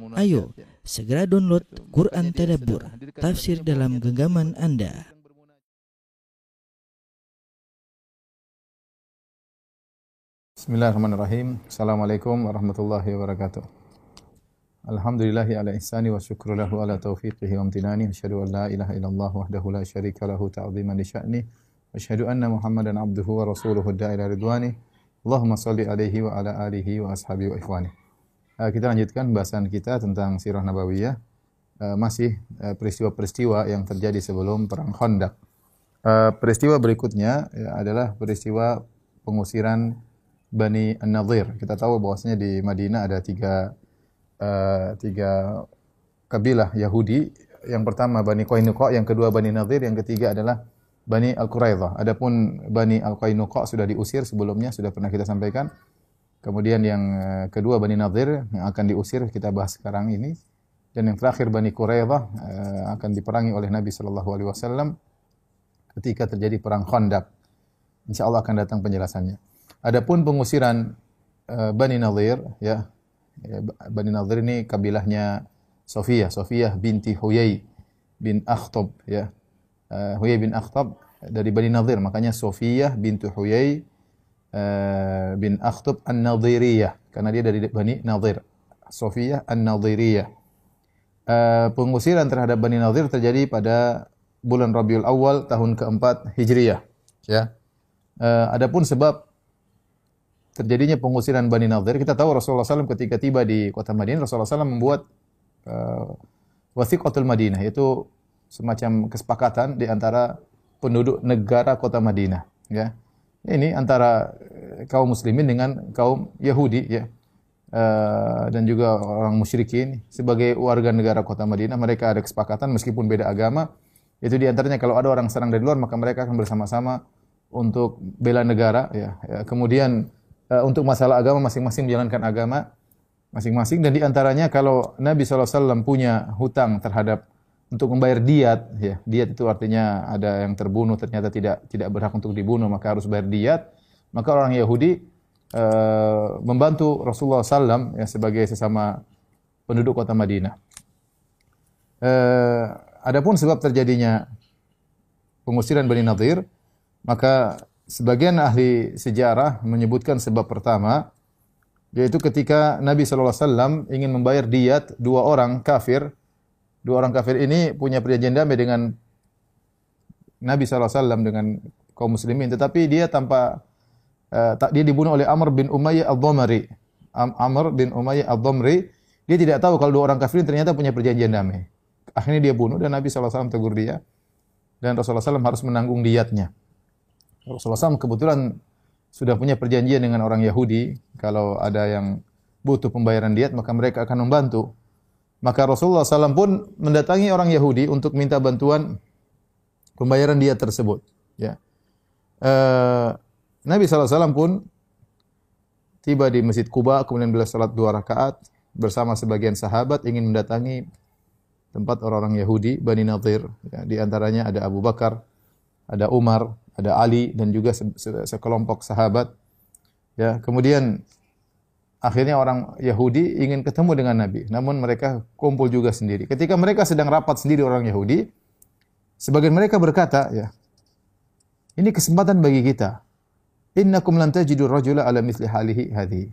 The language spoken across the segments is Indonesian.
Ayo, segera download Quran Tadabbur, tafsir dalam genggaman Anda. Bismillahirrahmanirrahim. Assalamualaikum warahmatullahi wabarakatuh. Alhamdulillahi ala ihsani wa syukru lahu ala taufiqihi wa amtinani. Asyhadu an la ilaha illallah wahdahu la syarika lahu ta'ziman li sya'ni. Asyhadu anna Muhammadan abduhu wa rasuluhu da'ila ridwani. Allahumma salli alaihi wa ala alihi wa ashabihi wa ikhwani. Uh, kita lanjutkan bahasan kita tentang sirah nabawiyah. Uh, masih uh, peristiwa-peristiwa yang terjadi sebelum perang Khandaq. peristiwa berikutnya ya, adalah peristiwa pengusiran Bani An-Nadir. Kita tahu bahwasanya di Madinah ada tiga, tiga kabilah Yahudi. Yang pertama Bani Qainuqa, yang kedua Bani Nadir, yang ketiga adalah Bani Al-Quraidah. Adapun Bani Al-Qainuqa sudah diusir sebelumnya, sudah pernah kita sampaikan. Kemudian yang eh, kedua Bani Nadir yang akan diusir kita bahas sekarang ini. Dan yang terakhir Bani Quraidah uh, akan diperangi oleh Nabi sallallahu alaihi wasallam ketika terjadi perang Khandaq. Insyaallah akan datang penjelasannya. Adapun pengusiran uh, Bani Nadir ya, ya Bani Nadir ini kabilahnya Sofiyah, Sofiyah binti Huyai bin Akhtab ya. Huyai bin Akhtab dari Bani Nadir, makanya Sofiyah binti Huyai uh, bin Akhtab An-Nadiriyah karena dia dari Bani Nadir. Sofiyah An-Nadiriyah. Uh, pengusiran terhadap Bani Nadir terjadi pada bulan Rabiul Awal tahun keempat Hijriyah ya. Uh, adapun sebab terjadinya pengusiran Bani Nadir, kita tahu Rasulullah SAW ketika tiba di kota Madinah, Rasulullah SAW membuat uh, wasiqatul Madinah, yaitu semacam kesepakatan di antara penduduk negara kota Madinah. Ya. Ini antara eh, kaum muslimin dengan kaum Yahudi ya. Uh, dan juga orang musyrikin sebagai warga negara kota Madinah mereka ada kesepakatan meskipun beda agama itu di antaranya kalau ada orang serang dari luar maka mereka akan bersama-sama untuk bela negara ya. ya. Kemudian uh, untuk masalah agama masing-masing menjalankan agama masing-masing dan di antaranya kalau Nabi SAW punya hutang terhadap untuk membayar diat ya diat itu artinya ada yang terbunuh ternyata tidak tidak berhak untuk dibunuh maka harus bayar diat maka orang Yahudi uh, membantu Rasulullah SAW ya sebagai sesama penduduk kota Madinah. Uh, adapun sebab terjadinya pengusiran Bani Nadir maka sebagian ahli sejarah menyebutkan sebab pertama yaitu ketika Nabi wasallam ingin membayar diat dua orang kafir. Dua orang kafir ini punya perjanjian damai dengan Nabi wasallam dengan kaum muslimin tetapi dia tanpa uh, dia dibunuh oleh Amr bin Umayyah Al-Dhamri. Amr bin Umayyah Al-Dhamri dia tidak tahu kalau dua orang kafir ini ternyata punya perjanjian damai. Akhirnya dia bunuh dan Nabi wasallam tegur dia dan Rasulullah SAW harus menanggung diatnya. Rasulullah SAW kebetulan sudah punya perjanjian dengan orang Yahudi, kalau ada yang butuh pembayaran diat, maka mereka akan membantu. Maka Rasulullah SAW pun mendatangi orang Yahudi untuk minta bantuan pembayaran diat tersebut. Ya. Uh, Nabi SAW pun tiba di Masjid Kuba, kemudian beliau salat dua rakaat bersama sebagian sahabat ingin mendatangi tempat orang-orang Yahudi, Bani Nadir. Ya, di antaranya ada Abu Bakar, ada Umar, ada Ali dan juga se sekelompok sahabat. Ya, kemudian akhirnya orang Yahudi ingin ketemu dengan Nabi, namun mereka kumpul juga sendiri. Ketika mereka sedang rapat sendiri orang Yahudi, sebagian mereka berkata, ya, ini kesempatan bagi kita. Innakum lan tajidu rajula ala mithli halihi hadhi.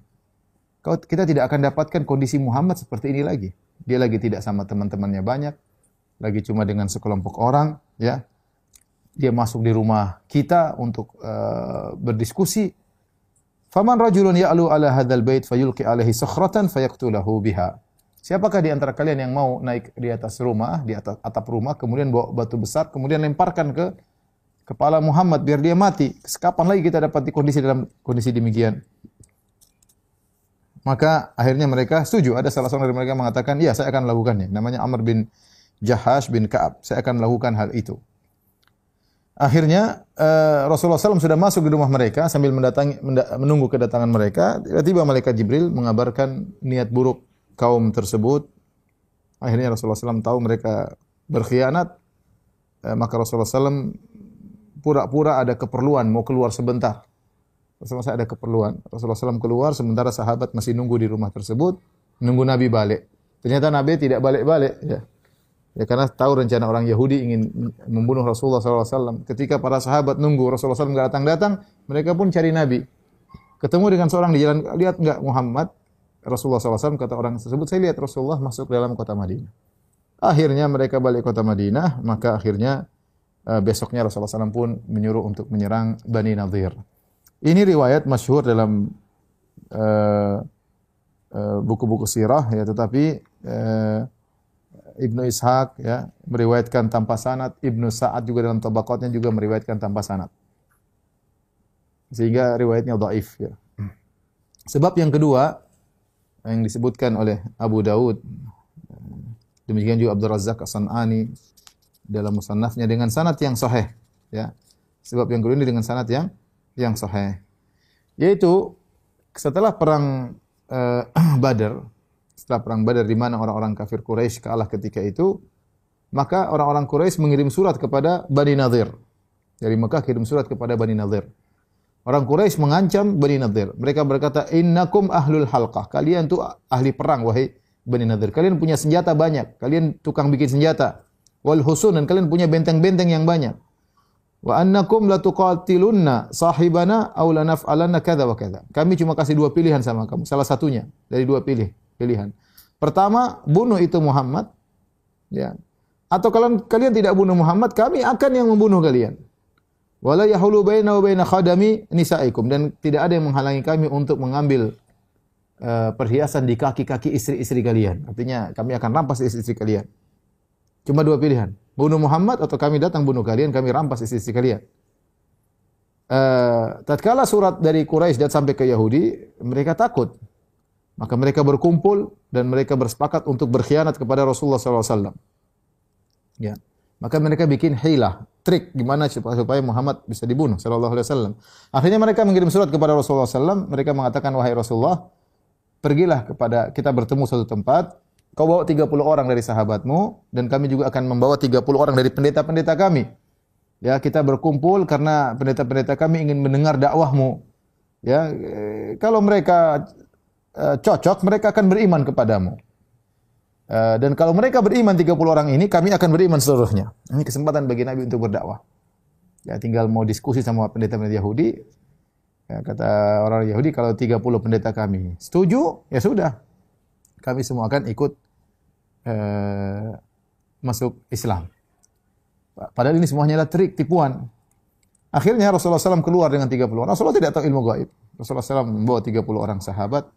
Kita tidak akan dapatkan kondisi Muhammad seperti ini lagi. Dia lagi tidak sama teman-temannya banyak, lagi cuma dengan sekelompok orang, ya dia masuk di rumah kita untuk uh, berdiskusi. Faman rajulun ya'lu ala hadzal bait fayulqi alaihi sakhratan fayaqtulahu biha. Siapakah di antara kalian yang mau naik di atas rumah, di atas atap rumah, kemudian bawa batu besar, kemudian lemparkan ke kepala Muhammad biar dia mati. Kapan lagi kita dapat di kondisi dalam kondisi demikian? Maka akhirnya mereka setuju. Ada salah seorang dari mereka mengatakan, "Iya, saya akan lakukannya." Namanya Amr bin Jahash bin Ka'ab. Saya akan lakukan hal itu. Akhirnya uh, Rasulullah SAW sudah masuk di rumah mereka sambil mendatangi, menunggu kedatangan mereka. Tiba-tiba malaikat Jibril mengabarkan niat buruk kaum tersebut. Akhirnya Rasulullah SAW tahu mereka berkhianat. Uh, maka Rasulullah SAW pura-pura ada keperluan mau keluar sebentar. Rasulullah SAW ada keperluan. Rasulullah SAW keluar sementara sahabat masih nunggu di rumah tersebut. Nunggu Nabi balik. Ternyata Nabi tidak balik-balik ya. Ya karena tahu rencana orang Yahudi ingin membunuh Rasulullah SAW. Ketika para sahabat nunggu Rasulullah SAW nggak datang-datang, mereka pun cari Nabi. Ketemu dengan seorang di jalan, lihat nggak Muhammad? Rasulullah SAW kata orang tersebut, saya lihat Rasulullah masuk dalam kota Madinah. Akhirnya mereka balik kota Madinah, maka akhirnya uh, besoknya Rasulullah SAW pun menyuruh untuk menyerang Bani Nadir. Ini riwayat masyhur dalam uh, uh, buku-buku sirah ya, tetapi uh, Ibnu Ishaq ya meriwayatkan tanpa sanad, Ibnu Sa'ad juga dalam tabaqatnya juga meriwayatkan tanpa sanad. Sehingga riwayatnya dhaif ya. Sebab yang kedua yang disebutkan oleh Abu Daud demikian juga Abdul Razak As-Sanani dalam musannafnya dengan sanad yang sahih ya. Sebab yang kedua ini dengan sanad yang yang sahih. Yaitu setelah perang uh, Badar setelah perang Badar di mana orang-orang kafir Quraisy kalah ketika itu, maka orang-orang Quraisy mengirim surat kepada Bani Nadir. Dari Mekah kirim surat kepada Bani Nadir. Orang Quraisy mengancam Bani Nadir. Mereka berkata, "Innakum ahlul halqah." Kalian itu ahli perang wahai Bani Nadir. Kalian punya senjata banyak. Kalian tukang bikin senjata. Wal husun dan kalian punya benteng-benteng yang banyak. Wa annakum la tuqatilunna sahibana aw la naf'alanna kadza wa kadza. Kami cuma kasih dua pilihan sama kamu. Salah satunya dari dua pilih pilihan. Pertama, bunuh itu Muhammad. Ya. Atau kalau kalian tidak bunuh Muhammad, kami akan yang membunuh kalian. Wala yahulu baina wa baina khadami nisaikum dan tidak ada yang menghalangi kami untuk mengambil uh, perhiasan di kaki-kaki istri-istri kalian. Artinya kami akan rampas istri-istri kalian. Cuma dua pilihan. Bunuh Muhammad atau kami datang bunuh kalian, kami rampas istri-istri kalian. Uh, tatkala surat dari Quraisy datang sampai ke Yahudi, mereka takut. Maka mereka berkumpul dan mereka bersepakat untuk berkhianat kepada Rasulullah SAW. Ya. Maka mereka bikin hilah, trik gimana supaya Muhammad bisa dibunuh sallallahu alaihi wasallam. Akhirnya mereka mengirim surat kepada Rasulullah SAW. Mereka mengatakan wahai Rasulullah, pergilah kepada kita bertemu suatu tempat. Kau bawa 30 orang dari sahabatmu dan kami juga akan membawa 30 orang dari pendeta-pendeta kami. Ya, kita berkumpul karena pendeta-pendeta kami ingin mendengar dakwahmu. Ya, eh, kalau mereka uh, cocok, mereka akan beriman kepadamu. Uh, dan kalau mereka beriman 30 orang ini, kami akan beriman seluruhnya. Ini kesempatan bagi Nabi untuk berdakwah. Ya, tinggal mau diskusi sama pendeta-pendeta Yahudi. Ya, kata orang Yahudi, kalau 30 pendeta kami setuju, ya sudah. Kami semua akan ikut uh, masuk Islam. Padahal ini semuanya adalah trik, tipuan. Akhirnya Rasulullah SAW keluar dengan 30 orang. Rasulullah tidak tahu ilmu gaib. Rasulullah SAW membawa 30 orang sahabat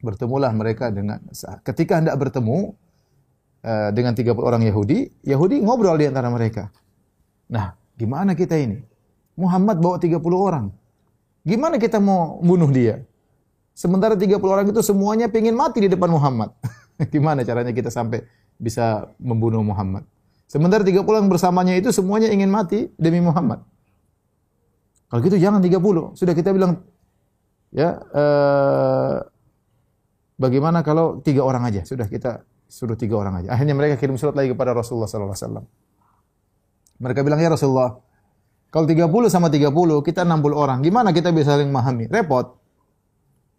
bertemulah mereka dengan ketika hendak bertemu uh, dengan 30 orang Yahudi, Yahudi ngobrol di antara mereka. Nah, gimana kita ini? Muhammad bawa 30 orang. Gimana kita mau bunuh dia? Sementara 30 orang itu semuanya ingin mati di depan Muhammad. gimana caranya kita sampai bisa membunuh Muhammad? Sementara 30 orang bersamanya itu semuanya ingin mati demi Muhammad. Kalau gitu jangan 30. Sudah kita bilang ya uh, Bagaimana kalau tiga orang aja? Sudah kita suruh tiga orang aja. Akhirnya mereka kirim surat lagi kepada Rasulullah sallallahu alaihi wasallam. Mereka bilang, "Ya Rasulullah, kalau 30 sama 30, kita 60 orang. Gimana kita bisa saling memahami? Repot.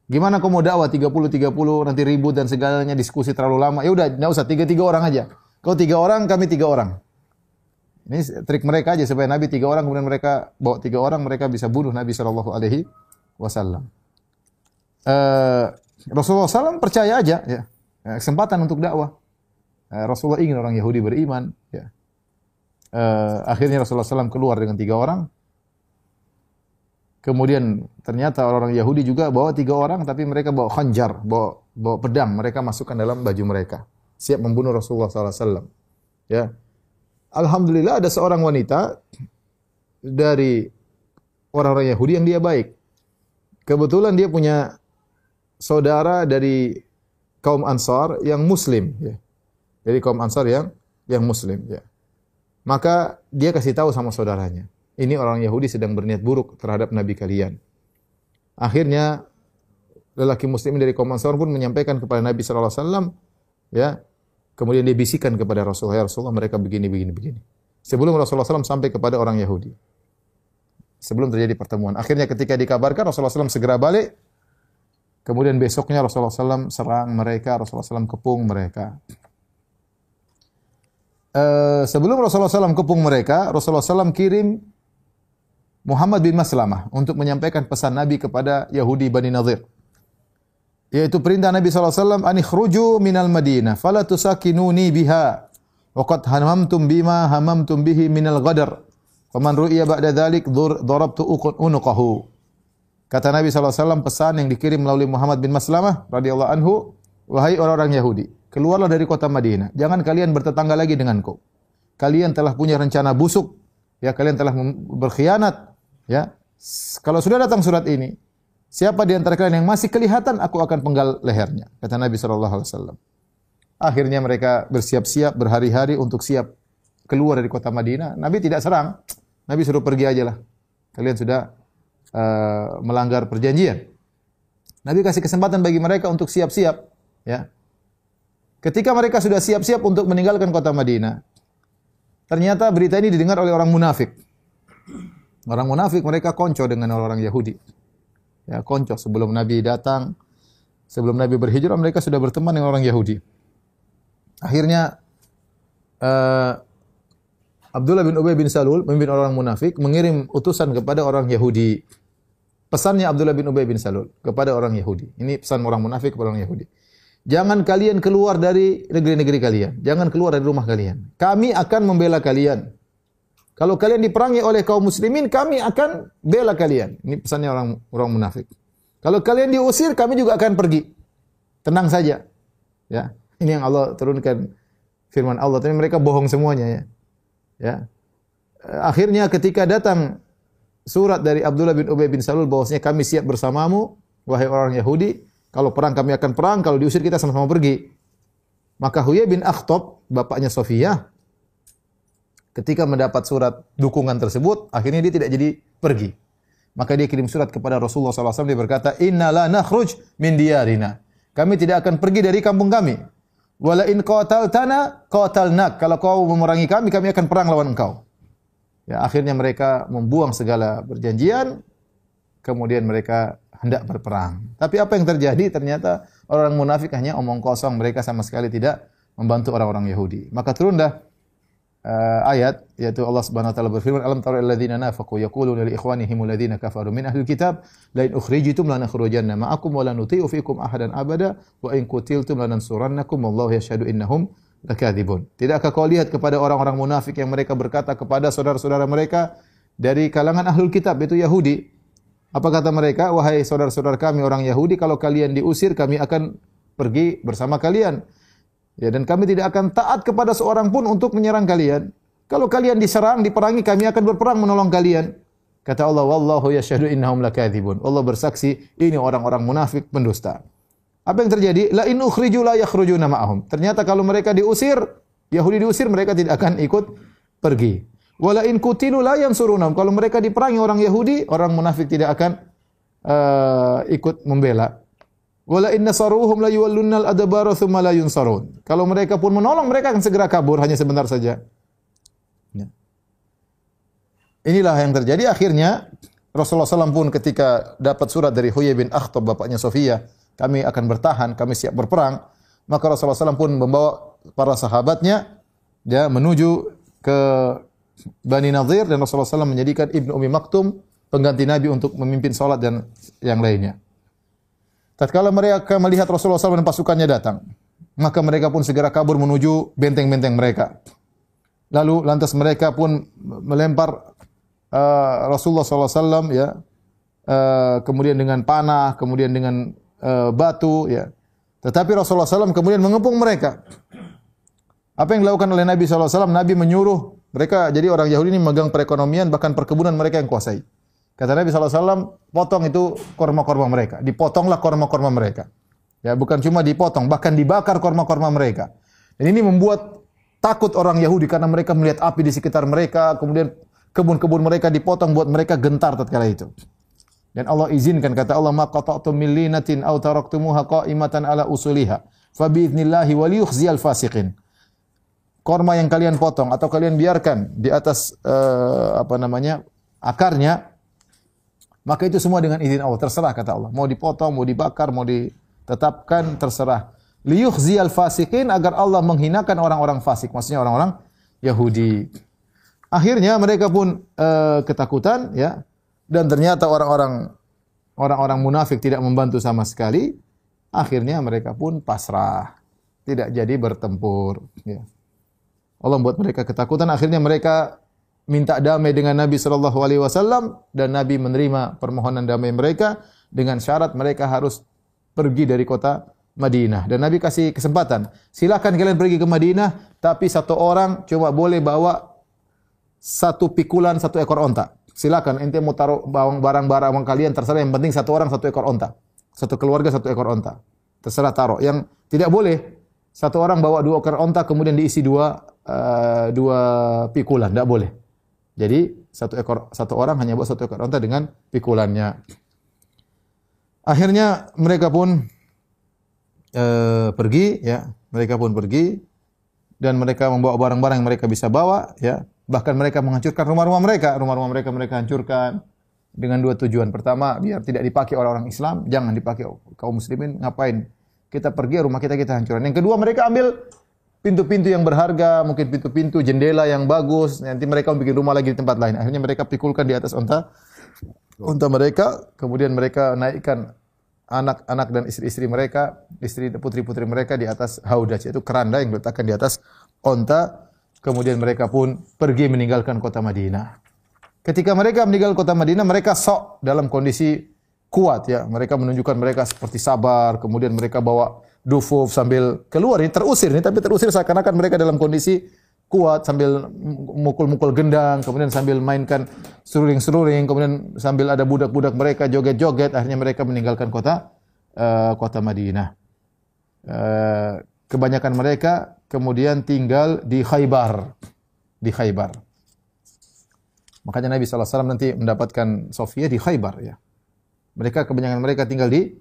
Gimana kau mau dakwah 30 30 nanti ribut dan segalanya diskusi terlalu lama. Ya udah, enggak usah tiga tiga orang aja. Kau tiga orang, kami tiga orang. Ini trik mereka aja supaya Nabi tiga orang kemudian mereka bawa tiga orang mereka bisa bunuh Nabi Shallallahu Alaihi Wasallam. Uh, Rasulullah SAW percaya aja ya. ya. Kesempatan untuk dakwah. Eh, Rasulullah ingin orang Yahudi beriman. Ya. Uh, akhirnya Rasulullah SAW keluar dengan tiga orang. Kemudian ternyata orang-orang Yahudi juga bawa tiga orang, tapi mereka bawa khanjar, bawa, bawa pedang. Mereka masukkan dalam baju mereka. Siap membunuh Rasulullah SAW. Ya. Alhamdulillah ada seorang wanita dari orang-orang Yahudi yang dia baik. Kebetulan dia punya saudara dari kaum Ansar yang muslim ya. Dari kaum Ansar yang yang muslim ya. Maka dia kasih tahu sama saudaranya, ini orang Yahudi sedang berniat buruk terhadap nabi kalian. Akhirnya lelaki muslim dari kaum Ansar pun menyampaikan kepada Nabi sallallahu alaihi wasallam ya. Kemudian dia bisikan kepada Rasulullah, ya Rasulullah mereka begini begini begini. Sebelum Rasulullah SAW sampai kepada orang Yahudi. Sebelum terjadi pertemuan. Akhirnya ketika dikabarkan Rasulullah SAW segera balik Kemudian besoknya Rasulullah SAW serang mereka, Rasulullah SAW kepung mereka. Uh, sebelum Rasulullah SAW kepung mereka, Rasulullah SAW kirim Muhammad bin Maslamah untuk menyampaikan pesan Nabi kepada Yahudi Bani Nadir. Yaitu perintah Nabi SAW, Ani khruju minal Madinah, fala tusakinuni biha. Waqad hamamtum bima hamamtum bihi minal ghadar. Faman ru'iya ba'da dhalik darabtu unuqahu. Kata Nabi SAW pesan yang dikirim melalui Muhammad bin Maslamah radhiyallahu anhu, wahai orang-orang Yahudi, keluarlah dari kota Madinah. Jangan kalian bertetangga lagi denganku. Kalian telah punya rencana busuk, ya kalian telah berkhianat, ya. Kalau sudah datang surat ini, siapa di antara kalian yang masih kelihatan, aku akan penggal lehernya, kata Nabi SAW. Akhirnya mereka bersiap-siap berhari-hari untuk siap keluar dari kota Madinah. Nabi tidak serang. Nabi suruh pergi aja lah. Kalian sudah uh, melanggar perjanjian. Nabi kasih kesempatan bagi mereka untuk siap-siap, ya. Ketika mereka sudah siap-siap untuk meninggalkan kota Madinah, ternyata berita ini didengar oleh orang munafik. Orang munafik mereka konco dengan orang-orang Yahudi. Ya, konco sebelum Nabi datang, sebelum Nabi berhijrah mereka sudah berteman dengan orang Yahudi. Akhirnya uh, Abdullah bin Ubay bin Salul, pemimpin orang munafik, mengirim utusan kepada orang Yahudi. Pesannya Abdullah bin Ubay bin Salul kepada orang Yahudi. Ini pesan orang munafik kepada orang Yahudi. Jangan kalian keluar dari negeri-negeri kalian. Jangan keluar dari rumah kalian. Kami akan membela kalian. Kalau kalian diperangi oleh kaum muslimin, kami akan bela kalian. Ini pesannya orang orang munafik. Kalau kalian diusir, kami juga akan pergi. Tenang saja. Ya. Ini yang Allah turunkan firman Allah. Tapi mereka bohong semuanya ya. Ya. Akhirnya ketika datang surat dari Abdullah bin Ubay bin Salul bahwasanya kami siap bersamamu wahai orang Yahudi, kalau perang kami akan perang, kalau diusir kita sama-sama pergi. Maka Huyai bin Akhtab, bapaknya Sofiyah, ketika mendapat surat dukungan tersebut, akhirnya dia tidak jadi pergi. Maka dia kirim surat kepada Rasulullah SAW, dia berkata, Inna la nakhruj min diyarina. Kami tidak akan pergi dari kampung kami. Wala in qataltana qatalnak. Kalau kau memerangi kami, kami akan perang lawan engkau. Ya, akhirnya mereka membuang segala perjanjian, kemudian mereka hendak berperang. Tapi apa yang terjadi? Ternyata orang munafik hanya omong kosong, mereka sama sekali tidak membantu orang-orang Yahudi. Maka turunlah uh, ayat yaitu Allah Subhanahu wa taala berfirman alam tara alladziina nafaqu yaquluna li ikhwanihim alladziina kafaru min ahli kitab la in ukhrijitum lanakhrujanna ma'akum wa la nuti'u fiikum ahadan abada wa in qutiltum lanansurannakum wallahu yashhadu innahum lakadzibun. Tidakkah kau lihat kepada orang-orang munafik yang mereka berkata kepada saudara-saudara mereka dari kalangan ahlul kitab yaitu Yahudi? Apa kata mereka? Wahai saudara-saudara kami orang Yahudi kalau kalian diusir kami akan pergi bersama kalian Ya, dan kami tidak akan taat kepada seorang pun untuk menyerang kalian. Kalau kalian diserang, diperangi, kami akan berperang menolong kalian. Kata Allah, Wallahu yashhadu innahum lakadzibun. Allah bersaksi, ini orang-orang munafik pendusta. Apa yang terjadi? La in ukhriju la yakhrujuna ma'ahum. Ternyata kalau mereka diusir, Yahudi diusir, mereka tidak akan ikut pergi. Wala in kutilu la yansurunhum. Kalau mereka diperangi orang Yahudi, orang munafik tidak akan uh, ikut membela. Wala inna saruhum la yuwallunnal adbara thumma la yunsarun. Kalau mereka pun menolong, mereka akan segera kabur hanya sebentar saja. Ya. Inilah yang terjadi akhirnya Rasulullah SAW pun ketika dapat surat dari Huyai bin Akhtab bapaknya Sofia, kami akan bertahan, kami siap berperang. Maka Rasulullah SAW pun membawa para sahabatnya ya menuju ke Bani Nadir dan Rasulullah SAW menjadikan Ibnu Umi Maktum pengganti Nabi untuk memimpin salat dan yang lainnya. Tatkala mereka melihat Rasulullah SAW dan pasukannya datang, maka mereka pun segera kabur menuju benteng-benteng mereka. Lalu lantas mereka pun melempar uh, Rasulullah SAW ya, uh, kemudian dengan panah, kemudian dengan uh, batu ya. Tetapi Rasulullah SAW kemudian mengepung mereka. Apa yang dilakukan oleh Nabi SAW? Nabi menyuruh mereka jadi orang Yahudi ini memegang perekonomian bahkan perkebunan mereka yang kuasai. Kata Nabi SAW, potong itu korma-korma mereka. Dipotonglah korma-korma mereka. Ya, bukan cuma dipotong, bahkan dibakar korma-korma mereka. Dan ini membuat takut orang Yahudi karena mereka melihat api di sekitar mereka, kemudian kebun-kebun mereka dipotong buat mereka gentar tatkala itu. Dan Allah izinkan kata Allah ma qata'tum min linatin aw taraktumuha qa'imatan ala usuliha fa bi'idnillahi wa liyukhziyal fasiqin. Korma yang kalian potong atau kalian biarkan di atas uh, apa namanya akarnya Maka itu semua dengan izin Allah, terserah kata Allah. Mau dipotong, mau dibakar, mau ditetapkan, terserah. Liyukhziyal fasikin agar Allah menghinakan orang-orang fasik, maksudnya orang-orang Yahudi. Akhirnya mereka pun uh, ketakutan ya dan ternyata orang-orang orang-orang munafik tidak membantu sama sekali. Akhirnya mereka pun pasrah, tidak jadi bertempur. Ya. Allah membuat mereka ketakutan. Akhirnya mereka minta damai dengan Nabi Shallallahu Alaihi Wasallam dan Nabi menerima permohonan damai mereka dengan syarat mereka harus pergi dari kota Madinah. Dan Nabi kasih kesempatan silakan kalian pergi ke Madinah tapi satu orang cuma boleh bawa satu pikulan satu ekor onta. Silakan ente mau taruh barang-barang kalian terserah. Yang penting satu orang satu ekor onta. Satu keluarga satu ekor onta. Terserah taruh. Yang tidak boleh satu orang bawa dua ekor onta kemudian diisi dua uh, dua pikulan. Tidak boleh jadi satu ekor satu orang hanya bawa satu ekor unta dengan pikulannya. Akhirnya mereka pun e, pergi ya, mereka pun pergi dan mereka membawa barang-barang yang mereka bisa bawa ya. Bahkan mereka menghancurkan rumah-rumah mereka, rumah-rumah mereka mereka hancurkan dengan dua tujuan. Pertama, biar tidak dipakai oleh orang Islam, jangan dipakai kaum muslimin. Ngapain? Kita pergi rumah kita kita hancurkan. Yang kedua, mereka ambil pintu-pintu yang berharga, mungkin pintu-pintu jendela yang bagus. Nanti mereka bikin rumah lagi di tempat lain. Akhirnya mereka pikulkan di atas unta unta mereka, kemudian mereka naikkan anak-anak dan istri-istri mereka, istri putri-putri mereka di atas haudaj, yaitu keranda yang diletakkan di atas unta. Kemudian mereka pun pergi meninggalkan kota Madinah. Ketika mereka meninggal kota Madinah, mereka sok dalam kondisi kuat ya. Mereka menunjukkan mereka seperti sabar, kemudian mereka bawa dufuf sambil keluar ini terusir ini tapi terusir seakan-akan mereka dalam kondisi kuat sambil mukul-mukul gendang kemudian sambil mainkan seruling-seruling kemudian sambil ada budak-budak mereka joget-joget akhirnya mereka meninggalkan kota uh, kota Madinah. Uh, kebanyakan mereka kemudian tinggal di Khaybar di Khaybar. Makanya Nabi SAW nanti mendapatkan Sofia di Khaybar ya. Mereka kebanyakan mereka tinggal di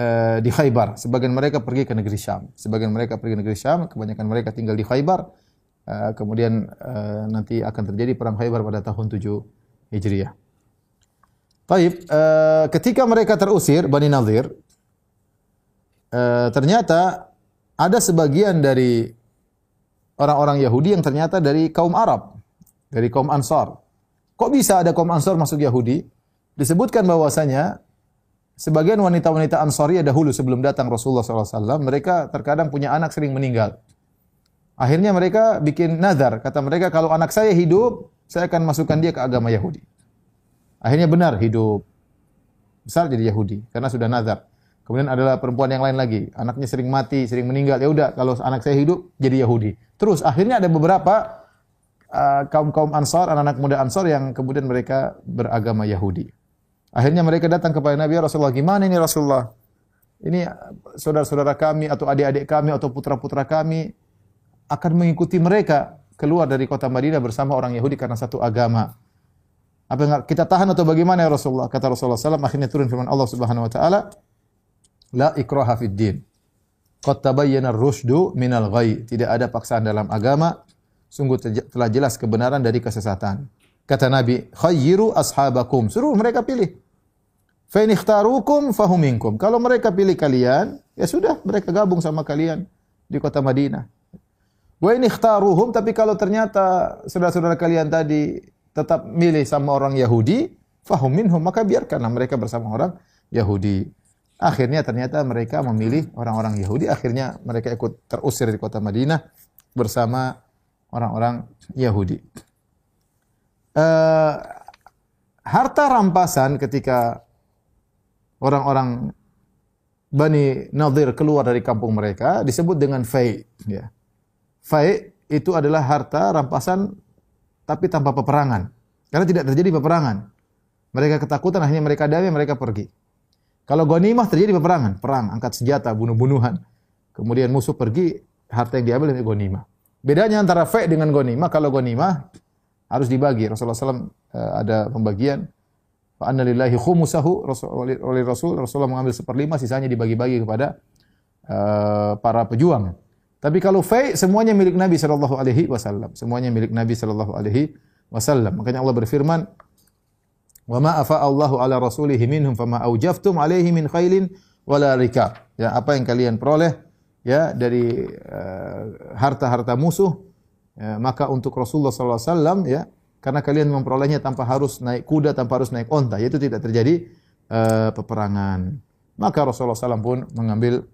Eh, di Khaybar. Sebagian mereka pergi ke negeri Syam. Sebagian mereka pergi ke negeri Syam, kebanyakan mereka tinggal di Khaybar. Uh, kemudian uh, nanti akan terjadi perang Khaybar pada tahun 7 Hijriah. Baik, uh, ketika mereka terusir Bani Nadir, uh, ternyata ada sebagian dari orang-orang Yahudi yang ternyata dari kaum Arab, dari kaum Ansar. Kok bisa ada kaum Ansar masuk Yahudi? Disebutkan bahwasanya sebagian wanita-wanita Ansari dahulu sebelum datang Rasulullah SAW, mereka terkadang punya anak sering meninggal. Akhirnya mereka bikin nazar. Kata mereka, kalau anak saya hidup, saya akan masukkan dia ke agama Yahudi. Akhirnya benar hidup. Besar jadi Yahudi. Karena sudah nazar. Kemudian adalah perempuan yang lain lagi. Anaknya sering mati, sering meninggal. Ya udah, kalau anak saya hidup, jadi Yahudi. Terus akhirnya ada beberapa uh, kaum-kaum Ansar, anak-anak muda Ansar yang kemudian mereka beragama Yahudi. Akhirnya mereka datang kepada Nabi ya Rasulullah, gimana ini Rasulullah? Ini saudara-saudara kami atau adik-adik kami atau putra-putra kami akan mengikuti mereka keluar dari kota Madinah bersama orang Yahudi karena satu agama. Apa kita tahan atau bagaimana ya Rasulullah? Kata Rasulullah SAW, akhirnya turun firman Allah Subhanahu Wa Taala, La ikraha fid din. Qad tabayyana ar-rusydu minal ghai. Tidak ada paksaan dalam agama. Sungguh telah jelas kebenaran dari kesesatan. Kata Nabi, khayyiru ashabakum. Suruh mereka pilih. Fa in ikhtarukum fahum minkum. Kalau mereka pilih kalian, ya sudah mereka gabung sama kalian di kota Madinah. Wa in ikhtaruhum tapi kalau ternyata saudara-saudara kalian tadi tetap milih sama orang Yahudi, fahum minhum, maka biarkanlah mereka bersama orang Yahudi. Akhirnya ternyata mereka memilih orang-orang Yahudi, akhirnya mereka ikut terusir di kota Madinah bersama orang-orang Yahudi uh, harta rampasan ketika orang-orang Bani Nadir keluar dari kampung mereka disebut dengan fai. Ya. Fai itu adalah harta rampasan tapi tanpa peperangan. Karena tidak terjadi peperangan. Mereka ketakutan akhirnya mereka damai mereka pergi. Kalau ghanimah terjadi peperangan, perang, angkat senjata, bunuh-bunuhan. Kemudian musuh pergi, harta yang diambil dari ghanimah. Bedanya antara fai dengan ghanimah, kalau ghanimah harus dibagi. Rasulullah SAW eh, ada pembagian. Fa anna lillahi khumusahu oleh Rasul Rasulullah mengambil seperlima sisanya dibagi-bagi kepada uh, para pejuang. Tapi kalau fai semuanya milik Nabi sallallahu alaihi wasallam. Semuanya milik Nabi sallallahu alaihi wasallam. Makanya Allah berfirman, Wa ma Allahu ala rasulihi minhum fama aujaftum alaihi min khailin wala rikab. Ya, apa yang kalian peroleh ya dari eh, harta-harta uh, musuh ya, maka untuk Rasulullah wasallam ya karena kalian memperolehnya tanpa harus naik kuda tanpa harus naik onta yaitu tidak terjadi uh, peperangan. Maka Rasulullah SAW pun mengambil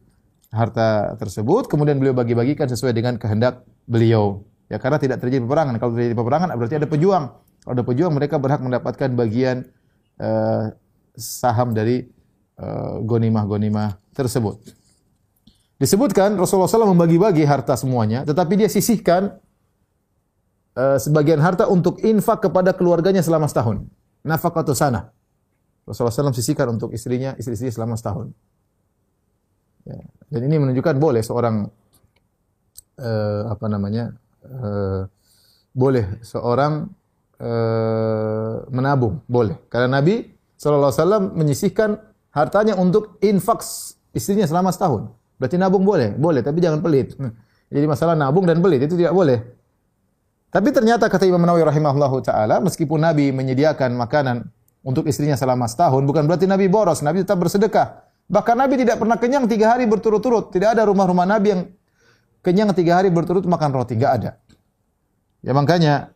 harta tersebut kemudian beliau bagi-bagikan sesuai dengan kehendak beliau. Ya karena tidak terjadi peperangan. Kalau terjadi peperangan berarti ada pejuang. Kalau ada pejuang mereka berhak mendapatkan bagian uh, saham dari uh, gonimah-gonimah tersebut. Disebutkan Rasulullah SAW membagi-bagi harta semuanya, tetapi dia sisihkan uh, sebagian harta untuk infak kepada keluarganya selama setahun. Nafakatu sana. Rasulullah SAW sisihkan untuk istrinya, istri-istri selama setahun. Ya. Dan ini menunjukkan boleh seorang uh, apa namanya uh, boleh seorang uh, menabung, boleh. Karena Nabi SAW menyisihkan hartanya untuk infak istrinya selama setahun. Berarti nabung boleh? Boleh, tapi jangan pelit. Hmm. Jadi masalah nabung dan pelit itu tidak boleh. Tapi ternyata kata Imam Nawawi rahimahullahu taala, meskipun Nabi menyediakan makanan untuk istrinya selama setahun, bukan berarti Nabi boros, Nabi tetap bersedekah. Bahkan Nabi tidak pernah kenyang tiga hari berturut-turut. Tidak ada rumah-rumah Nabi yang kenyang tiga hari berturut makan roti, nggak ada. Ya makanya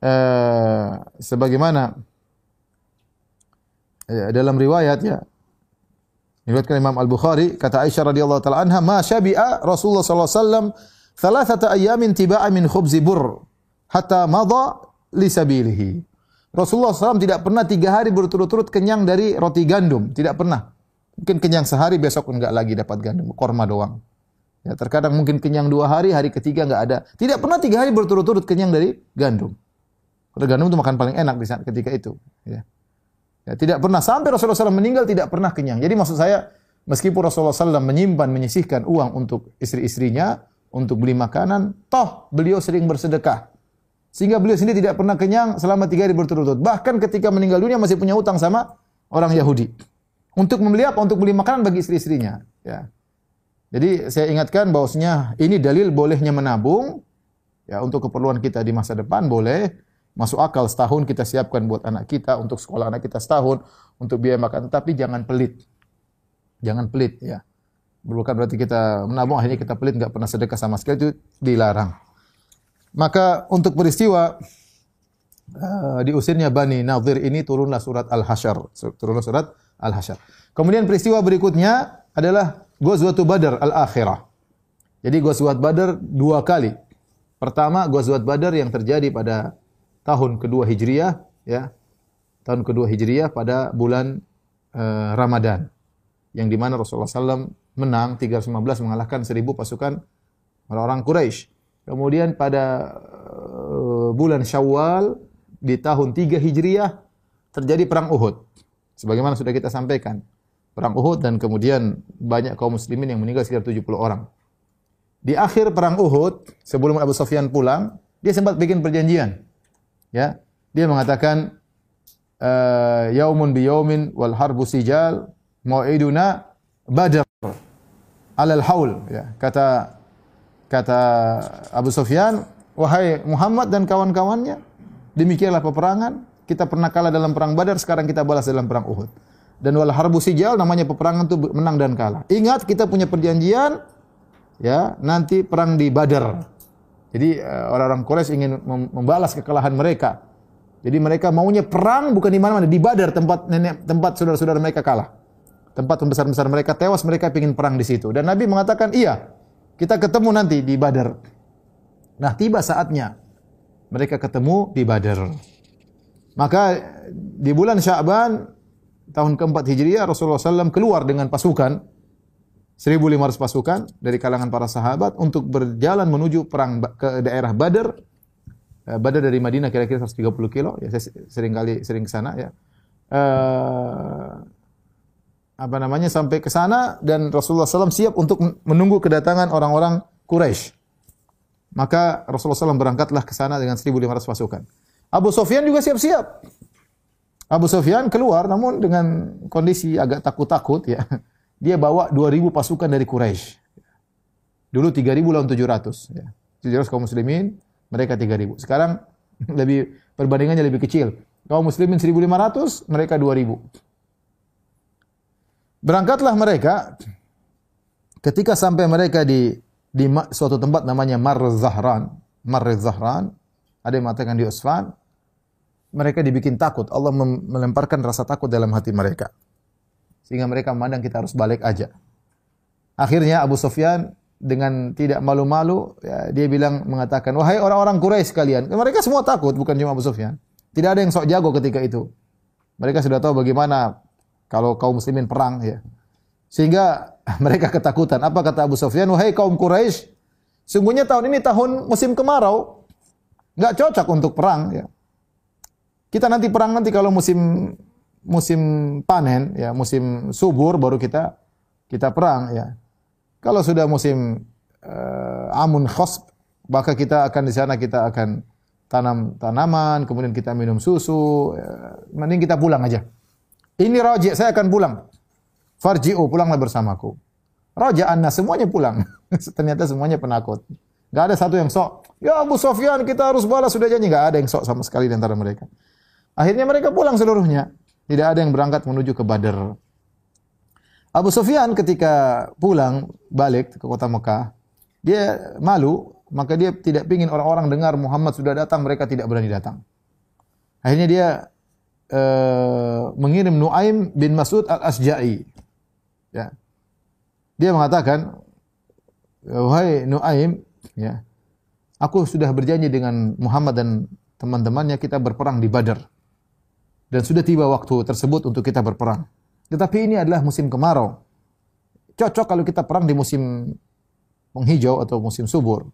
eh, sebagaimana eh, dalam riwayat ya Diriwayatkan Imam Al-Bukhari, kata Aisyah radhiyallahu taala anha, "Ma syabi'a Rasulullah sallallahu alaihi wasallam thalathata ayyamin tiba'a min khubzi bur hatta madha li sabilihi." Rasulullah SAW tidak pernah tiga hari berturut-turut kenyang dari roti gandum, tidak pernah. Mungkin kenyang sehari, besok enggak lagi dapat gandum, korma doang. Ya, terkadang mungkin kenyang dua hari, hari ketiga enggak ada. Tidak pernah tiga hari berturut-turut kenyang dari gandum. Karena gandum itu makan paling enak di saat ketika itu. Ya. Ya, tidak pernah sampai Rasulullah SAW meninggal tidak pernah kenyang. Jadi maksud saya meskipun Rasulullah SAW menyimpan menyisihkan uang untuk istri-istrinya untuk beli makanan, toh beliau sering bersedekah. Sehingga beliau sendiri tidak pernah kenyang selama tiga hari berturut-turut. Bahkan ketika meninggal dunia masih punya utang sama orang Yahudi. Untuk membeli apa? Untuk beli makanan bagi istri-istrinya. Ya. Jadi saya ingatkan bahwasanya ini dalil bolehnya menabung ya untuk keperluan kita di masa depan boleh Masuk akal setahun kita siapkan buat anak kita, untuk sekolah anak kita setahun, untuk biaya makan. Tapi jangan pelit. Jangan pelit ya. Bukan berarti kita menabung akhirnya kita pelit nggak pernah sedekah sama sekali itu dilarang. Maka untuk peristiwa uh, diusirnya Bani Nadir ini turunlah surat Al-Hasyr. Turunlah surat Al-Hasyr. Kemudian peristiwa berikutnya adalah Ghazwatul Badar Al-Akhirah. Jadi Ghazwat Badar dua kali. Pertama Ghazwat Badar yang terjadi pada tahun kedua Hijriah ya. Tahun kedua Hijriah pada bulan uh, Ramadan. Yang di mana Rasulullah SAW menang 315 mengalahkan 1000 pasukan orang-orang Quraisy. Kemudian pada uh, bulan Syawal di tahun 3 Hijriah terjadi perang Uhud. Sebagaimana sudah kita sampaikan. Perang Uhud dan kemudian banyak kaum muslimin yang meninggal sekitar 70 orang. Di akhir perang Uhud, sebelum Abu Sufyan pulang, dia sempat bikin perjanjian. Ya, dia mengatakan uh, yaumun bi yaumin wal harbu sijal mau'iduna badr alal haul ya. Kata kata Abu Sufyan, wahai Muhammad dan kawan-kawannya, demikianlah peperangan. Kita pernah kalah dalam perang Badar, sekarang kita balas dalam perang Uhud. Dan wal harbu sijal namanya peperangan itu menang dan kalah. Ingat kita punya perjanjian ya, nanti perang di Badar. Jadi eh, orang-orang Quraisy ingin membalas kekalahan mereka. Jadi mereka maunya perang bukan di mana-mana, di Badar tempat nenek tempat saudara-saudara mereka kalah. Tempat pembesar-besar mereka tewas, mereka ingin perang di situ. Dan Nabi mengatakan, "Iya, kita ketemu nanti di Badar." Nah, tiba saatnya mereka ketemu di Badar. Maka di bulan Sya'ban tahun keempat Hijriah Rasulullah SAW keluar dengan pasukan 1.500 pasukan dari kalangan para sahabat untuk berjalan menuju perang ke daerah Badar. Eh, Badar dari Madinah kira-kira 130 kilo. Ya, saya sering kali sering ke sana ya. Uh, apa namanya sampai ke sana dan Rasulullah SAW siap untuk menunggu kedatangan orang-orang Quraisy. Maka Rasulullah SAW berangkatlah ke sana dengan 1.500 pasukan. Abu Sufyan juga siap-siap. Abu Sufyan keluar namun dengan kondisi agak takut-takut ya dia bawa 2000 pasukan dari Quraisy. Dulu 3000 lawan 700 ya. 700 kaum muslimin, mereka 3000. Sekarang lebih perbandingannya lebih kecil. Kaum muslimin 1500, mereka 2000. Berangkatlah mereka ketika sampai mereka di di suatu tempat namanya Mar Zahran, Mar Zahran, ada yang mengatakan di Usfan, mereka dibikin takut. Allah melemparkan rasa takut dalam hati mereka. Sehingga mereka memandang kita harus balik aja. Akhirnya Abu Sufyan dengan tidak malu-malu ya, dia bilang mengatakan wahai orang-orang Quraisy sekalian mereka semua takut bukan cuma Abu Sufyan tidak ada yang sok jago ketika itu mereka sudah tahu bagaimana kalau kaum muslimin perang ya. Sehingga mereka ketakutan. Apa kata Abu Sufyan? Wahai kaum Quraisy sungguhnya tahun ini tahun musim kemarau. Nggak cocok untuk perang ya. Kita nanti perang nanti kalau musim musim panen ya musim subur baru kita kita perang ya. Kalau sudah musim uh, amun khosb, maka kita akan di sana kita akan tanam tanaman, kemudian kita minum susu. Uh, mending kita pulang aja. Ini raja, saya akan pulang. Farji'u, pulanglah bersamaku. Raja Anna, semuanya pulang. Ternyata semuanya penakut. Gak ada satu yang sok. Ya Abu Sofyan, kita harus balas, sudah janji. Gak ada yang sok sama sekali di antara mereka. Akhirnya mereka pulang seluruhnya. Tidak ada yang berangkat menuju ke Badar. Abu Sufyan ketika pulang balik ke kota Mekah, dia malu, maka dia tidak ingin orang-orang dengar Muhammad sudah datang, mereka tidak berani datang. Akhirnya dia uh, mengirim Nuaim bin Mas'ud al-Asja'i. Ya. Dia mengatakan, "Wahai Nuaim, ya. Aku sudah berjanji dengan Muhammad dan teman-temannya kita berperang di Badar. Dan sudah tiba waktu tersebut untuk kita berperang. Tetapi ini adalah musim kemarau. Cocok kalau kita perang di musim penghijau atau musim subur.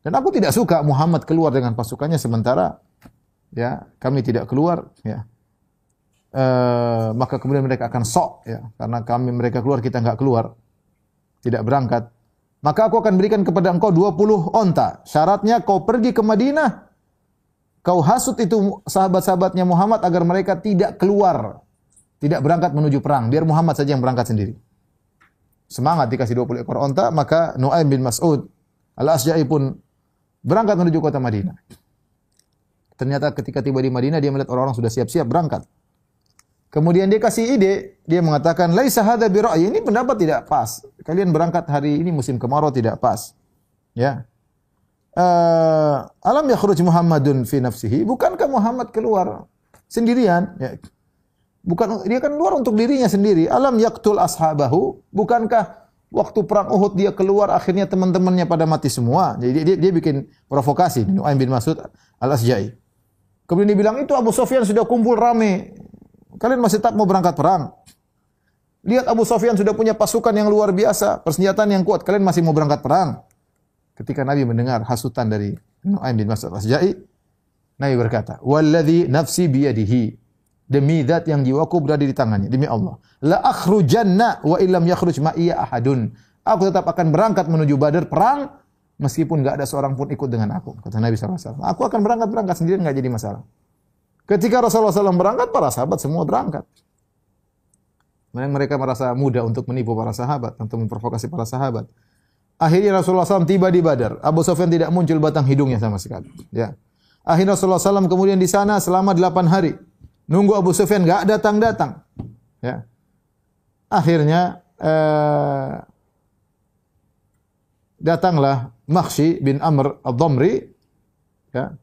Dan aku tidak suka Muhammad keluar dengan pasukannya sementara ya kami tidak keluar ya. E, maka kemudian mereka akan sok ya. Karena kami mereka keluar kita nggak keluar. Tidak berangkat. Maka aku akan berikan kepada engkau 20 onta. Syaratnya kau pergi ke Madinah. Kau hasut itu sahabat-sahabatnya Muhammad agar mereka tidak keluar. Tidak berangkat menuju perang, biar Muhammad saja yang berangkat sendiri. Semangat dikasih 20 ekor onta, maka Nuaim bin Mas'ud Al-Asja'i pun berangkat menuju kota Madinah. Ternyata ketika tiba di Madinah dia melihat orang-orang sudah siap-siap berangkat. Kemudian dia kasih ide, dia mengatakan, "Laisa hadza bi Ini pendapat tidak pas. Kalian berangkat hari ini musim kemarau tidak pas." Ya. Uh, alam yakhruj Muhammadun fi nafsihi? Bukankah Muhammad keluar sendirian? Ya. Bukan dia kan keluar untuk dirinya sendiri. Alam yaktul ashabahu? Bukankah waktu perang Uhud dia keluar akhirnya teman-temannya pada mati semua. Jadi dia, dia bikin provokasi Nuaim bin Mas'ud Al-Asja'i. Kemudian dia bilang itu Abu Sofyan sudah kumpul rame. Kalian masih tak mau berangkat perang? Lihat Abu Sofyan sudah punya pasukan yang luar biasa, persenjataan yang kuat. Kalian masih mau berangkat perang? Ketika Nabi mendengar hasutan dari Nuaim bin Mas'ud Al-Asja'i, Nabi berkata, "Walladzi nafsi biyadihi." Demi zat yang jiwaku berada di tangannya. Demi Allah. La akhrujanna wa illam yakhruj ma'iya ahadun. Aku tetap akan berangkat menuju Badar perang meskipun enggak ada seorang pun ikut dengan aku. Kata Nabi SAW. Aku akan berangkat-berangkat sendiri enggak jadi masalah. Ketika Rasulullah SAW berangkat, para sahabat semua berangkat. Mereka merasa mudah untuk menipu para sahabat, untuk memprovokasi para sahabat. Akhirnya Rasulullah SAW tiba di Badar. Abu Sufyan tidak muncul batang hidungnya sama sekali. Ya. Akhirnya Rasulullah SAW kemudian di sana selama 8 hari. Nunggu Abu Sufyan enggak datang-datang. Ya. Akhirnya eh, datanglah Makhshi bin Amr al-Dhamri ya.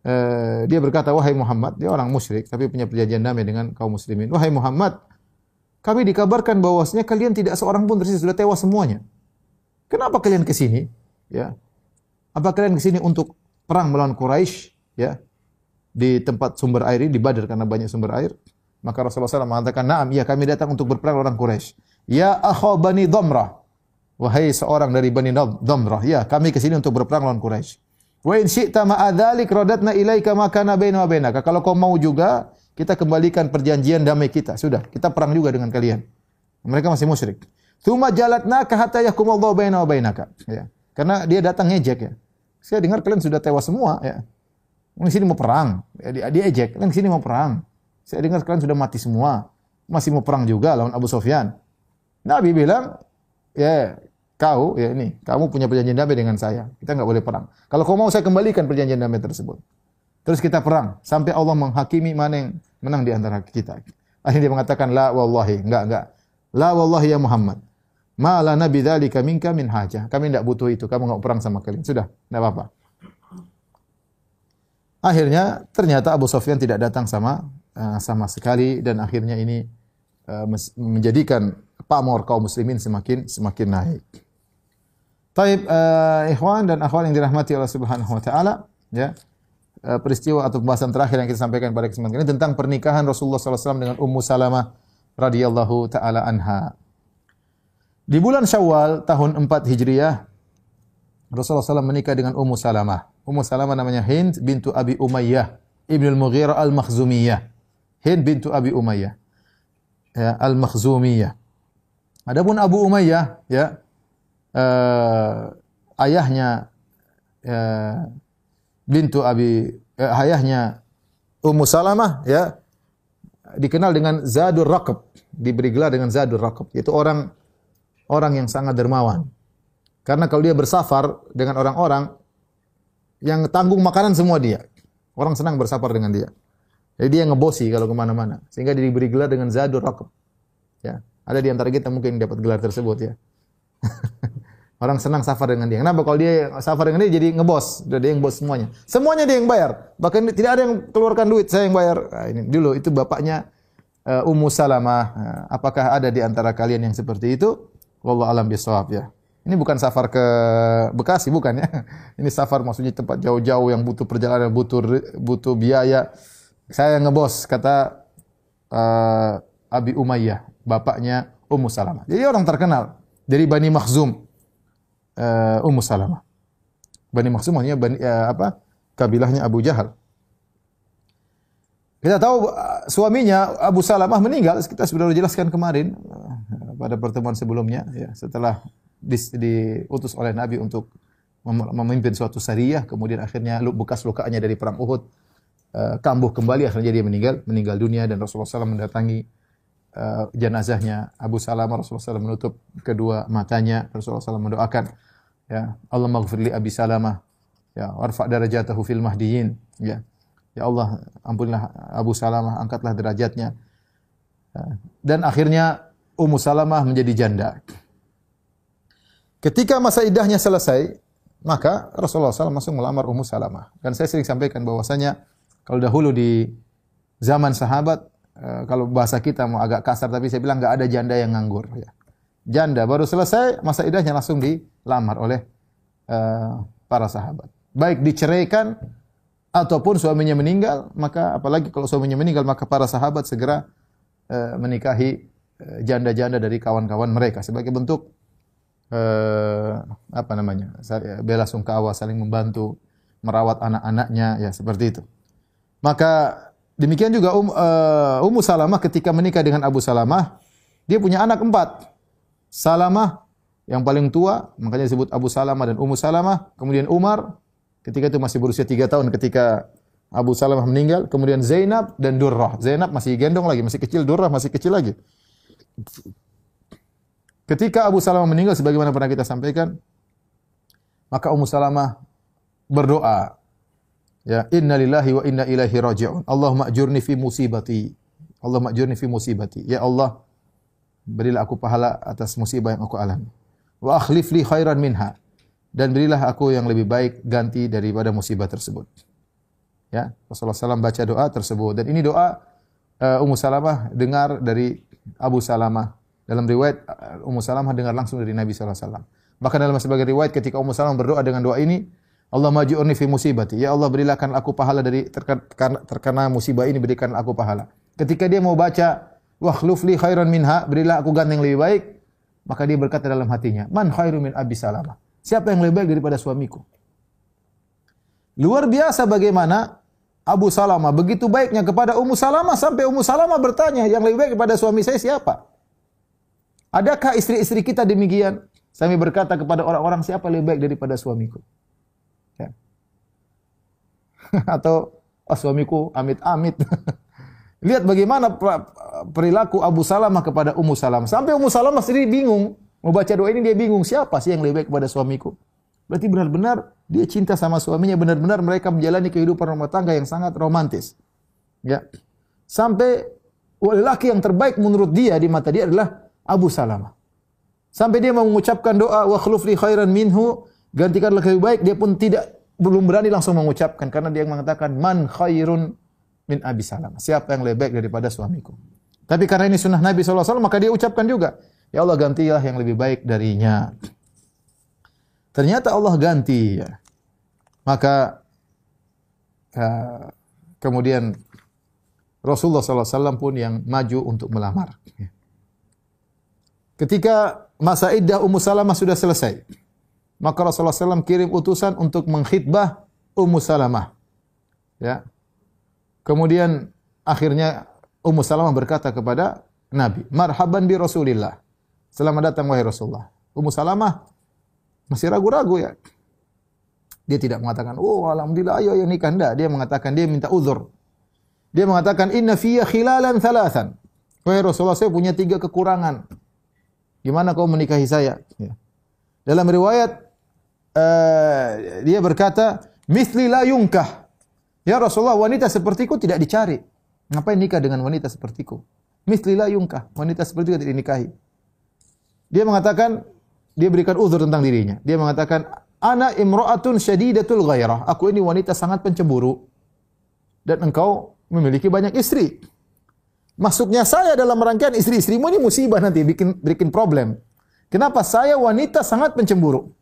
Eh, dia berkata, "Wahai Muhammad, dia orang musyrik tapi punya perjanjian damai dengan kaum muslimin. Wahai Muhammad, kami dikabarkan bahwasanya kalian tidak seorang pun tersisa sudah tewas semuanya. Kenapa kalian ke sini? Ya. Apa kalian ke sini untuk perang melawan Quraisy? Ya di tempat sumber air ini di Badar karena banyak sumber air. Maka Rasulullah SAW mengatakan, "Na'am, iya kami datang untuk berperang orang Quraisy." Ya akha Bani Dhamrah. Wahai seorang dari Bani Dhamrah, ya kami ke sini untuk berperang lawan Quraisy. Wa in syi'ta ma'adzalik radatna ilaika ma kana baina wa bainaka. Kalau kau mau juga, kita kembalikan perjanjian damai kita. Sudah, kita perang juga dengan kalian. Mereka masih musyrik. Tsumma jalatnaka hatta yahkumallahu baina wa bainaka. Ya. Karena dia datang ngejek ya. Saya dengar kalian sudah tewas semua ya. Di sini mau perang. Dia, dia ejek. Di sini mau perang. Saya dengar kalian sudah mati semua. Masih mau perang juga lawan Abu Sofyan. Nabi bilang, ya kau, ya ini, kamu punya perjanjian damai dengan saya. Kita nggak boleh perang. Kalau kau mau saya kembalikan perjanjian damai tersebut. Terus kita perang sampai Allah menghakimi mana yang menang di antara kita. Akhirnya dia mengatakan la wallahi, enggak enggak. La wallahi ya Muhammad. Ma la nabi dzalika minka min hajah. Kami tidak butuh itu, kamu enggak perang sama kalian. Sudah, enggak apa-apa. Akhirnya ternyata Abu Sufyan tidak datang sama uh, sama sekali dan akhirnya ini uh, menjadikan pamor kaum muslimin semakin semakin naik. Taib uh, ikhwan dan akhwat yang dirahmati Allah Subhanahu wa taala, ya. Uh, peristiwa atau pembahasan terakhir yang kita sampaikan pada kesempatan ini tentang pernikahan Rasulullah SAW dengan Ummu Salamah radhiyallahu taala anha. Di bulan Syawal tahun 4 Hijriah Rasulullah SAW menikah dengan Ummu Salamah. Ummu Salamah namanya Hind bintu Abi Umayyah Ibnu Al-Mughirah Al-Makhzumiyah. Hind bintu Abi Umayyah. Ya, Al-Makhzumiyah. Adapun Abu Umayyah ya uh, ayahnya uh, bintu Abi uh, ayahnya Ummu Salamah ya dikenal dengan Zadur Raqab, diberi gelar dengan Zadur Raqab, yaitu orang orang yang sangat dermawan. Karena kalau dia bersafar dengan orang-orang yang tanggung makanan semua dia. Orang senang bersafar dengan dia. Jadi dia ngebosi kalau ke mana-mana. Sehingga dia diberi gelar dengan Zadur Rakab. Ya. Ada di antara kita mungkin dapat gelar tersebut ya. Orang senang safar dengan dia. Kenapa? Kalau dia safar dengan dia jadi ngebos. Dia yang bos semuanya. Semuanya dia yang bayar. Bahkan tidak ada yang keluarkan duit. Saya yang bayar. Nah, ini dulu itu bapaknya uh, Ummu Salamah. Uh, apakah ada di antara kalian yang seperti itu? Wallahu alam bisawab ya. Ini bukan safar ke Bekasi, bukan ya. Ini safar maksudnya tempat jauh-jauh yang butuh perjalanan, butuh butuh biaya. Saya ngebos kata uh, Abi Umayyah, bapaknya Ummu Salamah. Jadi orang terkenal dari Bani Makhzum uh, Ummu Salamah. Bani maksudnya Bani, uh, apa? Kabilahnya Abu Jahal. Kita tahu uh, suaminya Abu Salamah meninggal, kita sudah jelaskan kemarin uh, pada pertemuan sebelumnya ya, setelah diutus oleh Nabi untuk memimpin suatu syariah, kemudian akhirnya bekas lukanya dari perang Uhud uh, kambuh kembali, akhirnya dia meninggal, meninggal dunia dan Rasulullah SAW mendatangi uh, jenazahnya Abu Salamah, Rasulullah SAW menutup kedua matanya, Rasulullah SAW mendoakan, ya Allah maghfirli Abi Salamah, ya warfa darajatahu fil mahdiyin, ya ya Allah ampunilah Abu Salamah, angkatlah derajatnya, ya. dan akhirnya Ummu Salamah menjadi janda. Ketika masa idahnya selesai, maka Rasulullah SAW langsung melamar Ummu Salamah. Dan saya sering sampaikan bahwasanya kalau dahulu di zaman sahabat, eh, kalau bahasa kita mau agak kasar, tapi saya bilang nggak ada janda yang nganggur. Ya. Janda baru selesai, masa idahnya langsung dilamar oleh uh, para sahabat. Baik diceraikan ataupun suaminya meninggal, maka apalagi kalau suaminya meninggal, maka para sahabat segera uh, menikahi janda-janda dari kawan-kawan mereka sebagai bentuk eh, apa namanya bela sungkawa saling membantu merawat anak-anaknya ya seperti itu maka demikian juga um, uh, Ummu Salamah ketika menikah dengan Abu Salamah dia punya anak empat. Salamah yang paling tua makanya disebut Abu Salamah dan Ummu Salamah. Kemudian Umar ketika itu masih berusia tiga tahun ketika Abu Salamah meninggal. Kemudian Zainab dan Durrah. Zainab masih gendong lagi masih kecil. Durrah masih kecil lagi. Ketika Abu Salamah meninggal sebagaimana pernah kita sampaikan, maka Ummu Salamah berdoa, ya, inna lillahi wa inna ilaihi raji'un. Allahumma ajurni fi musibati. Allahumma ajurni fi musibati. Ya Allah, berilah aku pahala atas musibah yang aku alami. Wa akhlif li khairan minha. Dan berilah aku yang lebih baik ganti daripada musibah tersebut. Ya, Rasulullah SAW baca doa tersebut dan ini doa uh, Ummu Salamah dengar dari Abu Salamah dalam riwayat uh, Ummu Salamah dengar langsung dari Nabi wasallam. Bahkan dalam sebagai riwayat ketika Ummu Salamah berdoa dengan doa ini, Allah maji'urni fi musibati. Ya Allah berikan aku pahala dari terkena, terkena musibah ini berikan aku pahala. Ketika dia mau baca wa li khairan minha, berilah aku ganti yang lebih baik, maka dia berkata dalam hatinya, man khairu min Abi Salamah. Siapa yang lebih baik daripada suamiku? Luar biasa bagaimana Abu Salamah begitu baiknya kepada Ummu Salamah sampai Ummu Salamah bertanya, yang lebih baik kepada suami saya siapa? Adakah istri-istri kita demikian? Sambil berkata kepada orang-orang siapa lebih baik daripada suamiku? Atau oh, suamiku amit-amit. Lihat bagaimana perilaku Abu Salamah kepada Ummu Salamah. Sampai Ummu Salamah sendiri bingung. Mau baca doa ini dia bingung. Siapa sih yang lebih baik kepada suamiku? Berarti benar-benar dia cinta sama suaminya, benar-benar mereka menjalani kehidupan rumah tangga yang sangat romantis. Ya. Sampai lelaki yang terbaik menurut dia di mata dia adalah Abu Salamah. Sampai dia mengucapkan doa wa khlufli khairan minhu, gantikanlah lebih baik, dia pun tidak belum berani langsung mengucapkan karena dia mengatakan man khairun min Abi Salamah. Siapa yang lebih baik daripada suamiku? Tapi karena ini sunnah Nabi SAW, maka dia ucapkan juga. Ya Allah gantilah yang lebih baik darinya. Ternyata Allah ganti ya. Maka kemudian Rasulullah SAW pun yang maju untuk melamar. Ketika masa iddah Ummu Salamah sudah selesai, maka Rasulullah SAW kirim utusan untuk mengkhidbah Ummu Salamah. Ya. Kemudian akhirnya Ummu Salamah berkata kepada Nabi, "Marhaban bi Rasulillah." Selamat datang wahai Rasulullah. Ummu Salamah masih ragu-ragu ya. Dia tidak mengatakan, "Oh, alhamdulillah ayo yang nikah." Enggak, dia mengatakan dia minta uzur. Dia mengatakan, "Inna fiyya khilalan thalathan." Wahai Rasulullah, saya punya tiga kekurangan. Gimana kau menikahi saya? Ya. Dalam riwayat uh, dia berkata, "Mithli la yunkah." Ya Rasulullah, wanita sepertiku tidak dicari. Ngapain nikah dengan wanita sepertiku? Mithli la yunkah. Wanita seperti itu tidak dinikahi. Dia mengatakan, dia berikan uzur tentang dirinya. Dia mengatakan, Ana imra'atun syadidatul ghairah. Aku ini wanita sangat pencemburu. Dan engkau memiliki banyak istri. Masuknya saya dalam rangkaian istri-istrimu ini musibah nanti, bikin bikin problem. Kenapa? Saya wanita sangat pencemburu.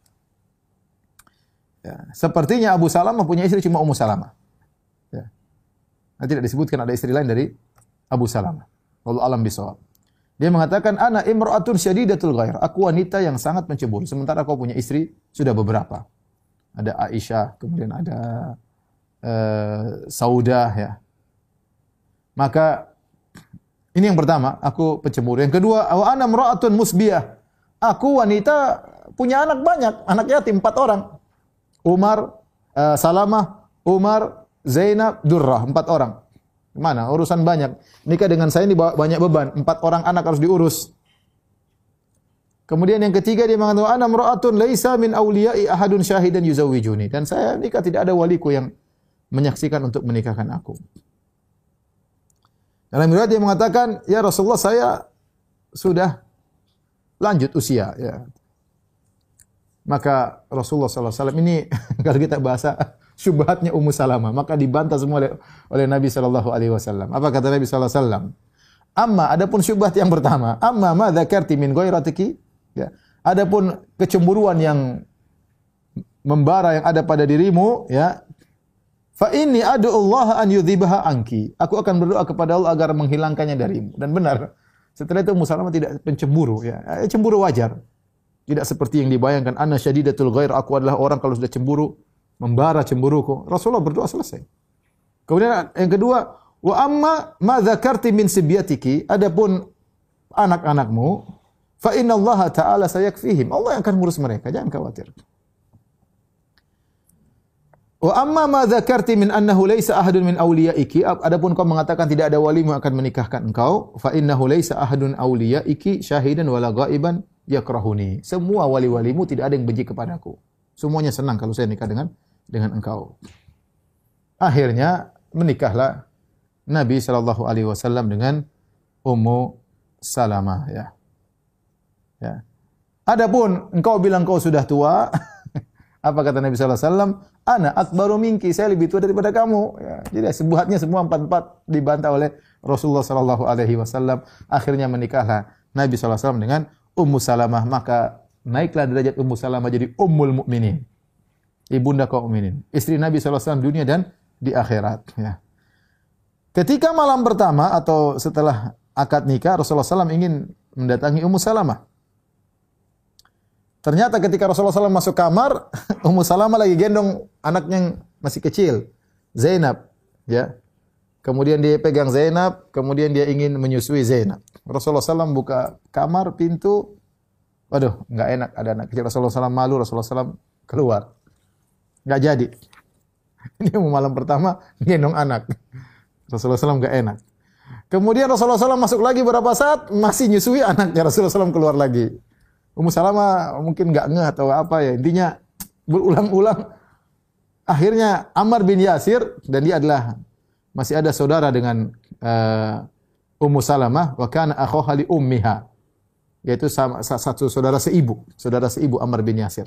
Ya, sepertinya Abu Salamah punya istri cuma Ummu Salamah. Ya. Nah, tidak disebutkan ada istri lain dari Abu Salamah. Allah alam bisawab. Dia mengatakan ana imra'atun syadidatul ghair. Aku wanita yang sangat mencemburu. Sementara kau punya istri sudah beberapa. Ada Aisyah, kemudian ada uh, Saudah ya. Maka ini yang pertama, aku pencemburu. Yang kedua, wa ana imra'atun musbiyah. Aku wanita punya anak banyak, anak yatim empat orang. Umar, uh, Salamah, Umar, Zainab, Durrah, empat orang. Mana? Urusan banyak. Nikah dengan saya ini banyak beban. Empat orang anak harus diurus. Kemudian yang ketiga dia mengatakan ana mra'atun laisa min awliya'i ahadun syahidan yuzawwijuni dan saya nikah tidak ada waliku yang menyaksikan untuk menikahkan aku. Dalam riwayat dia mengatakan, "Ya Rasulullah, saya sudah lanjut usia ya. Maka Rasulullah SAW ini kalau kita bahasa syubhatnya Ummu Salamah, maka dibantah semua oleh, oleh Nabi sallallahu alaihi wasallam. Apa kata Nabi sallallahu alaihi wasallam? Amma adapun syubhat yang pertama, amma ma dzakarti min ya. Adapun kecemburuan yang membara yang ada pada dirimu ya. Fa inni adu Allah an yudhibaha anki. Aku akan berdoa kepada Allah agar menghilangkannya darimu. Dan benar. Setelah itu Ummu Salamah tidak pencemburu ya. Eh, cemburu wajar. Tidak seperti yang dibayangkan, anna syadidatul ghair, aku adalah orang kalau sudah cemburu, membara cemburuku. Rasulullah berdoa selesai. Kemudian yang kedua, wa amma ma dzakarti min sibyatiki, adapun anak-anakmu, fa inna Allah taala sayakfihim. Allah yang akan ngurus mereka, jangan khawatir. Wa amma ma dzakarti min annahu laisa ahadun min awliyaiki, adapun kau mengatakan tidak ada wali yang akan menikahkan engkau, fa innahu laisa ahadun awliyaiki syahidan wala ghaiban yakrahuni. Semua wali-walimu tidak ada yang benci kepadaku. Semuanya senang kalau saya nikah dengan dengan engkau. Akhirnya menikahlah Nabi Shallallahu Alaihi Wasallam dengan Ummu Salamah ya. Ya. Adapun engkau bilang kau sudah tua, apa kata Nabi Shallallahu Alaihi Wasallam? Ana akbaru minki, saya lebih tua daripada kamu. Ya. Jadi sebuahnya semua empat empat dibantah oleh Rasulullah Shallallahu Alaihi Wasallam. Akhirnya menikahlah Nabi Shallallahu Alaihi Wasallam dengan Ummu Salamah maka naiklah derajat Ummu Salamah jadi Ummul Mukminin. Ibunda kaum mukminin. Istri Nabi SAW dunia dan di akhirat. Ya. Ketika malam pertama atau setelah akad nikah, Rasulullah SAW ingin mendatangi Ummu Salamah. Ternyata ketika Rasulullah SAW masuk kamar, Ummu Salamah lagi gendong anaknya yang masih kecil, Zainab. Ya, Kemudian dia pegang Zainab, kemudian dia ingin menyusui Zainab. Rasulullah SAW buka kamar, pintu. Waduh, nggak enak ada anak kecil. Rasulullah SAW malu, Rasulullah SAW keluar. Nggak jadi. Ini malam pertama, gendong anak. Rasulullah SAW nggak enak. Kemudian Rasulullah SAW masuk lagi beberapa saat, masih nyusui anaknya. Rasulullah SAW keluar lagi. Ummu Salama mungkin nggak ngeh atau apa ya. Intinya berulang-ulang. Akhirnya Ammar bin Yasir dan dia adalah masih ada saudara dengan uh, Ummu Salamah wa kana akhuha li ummiha. Yaitu sama, satu saudara seibu, saudara seibu Ammar bin Yasir.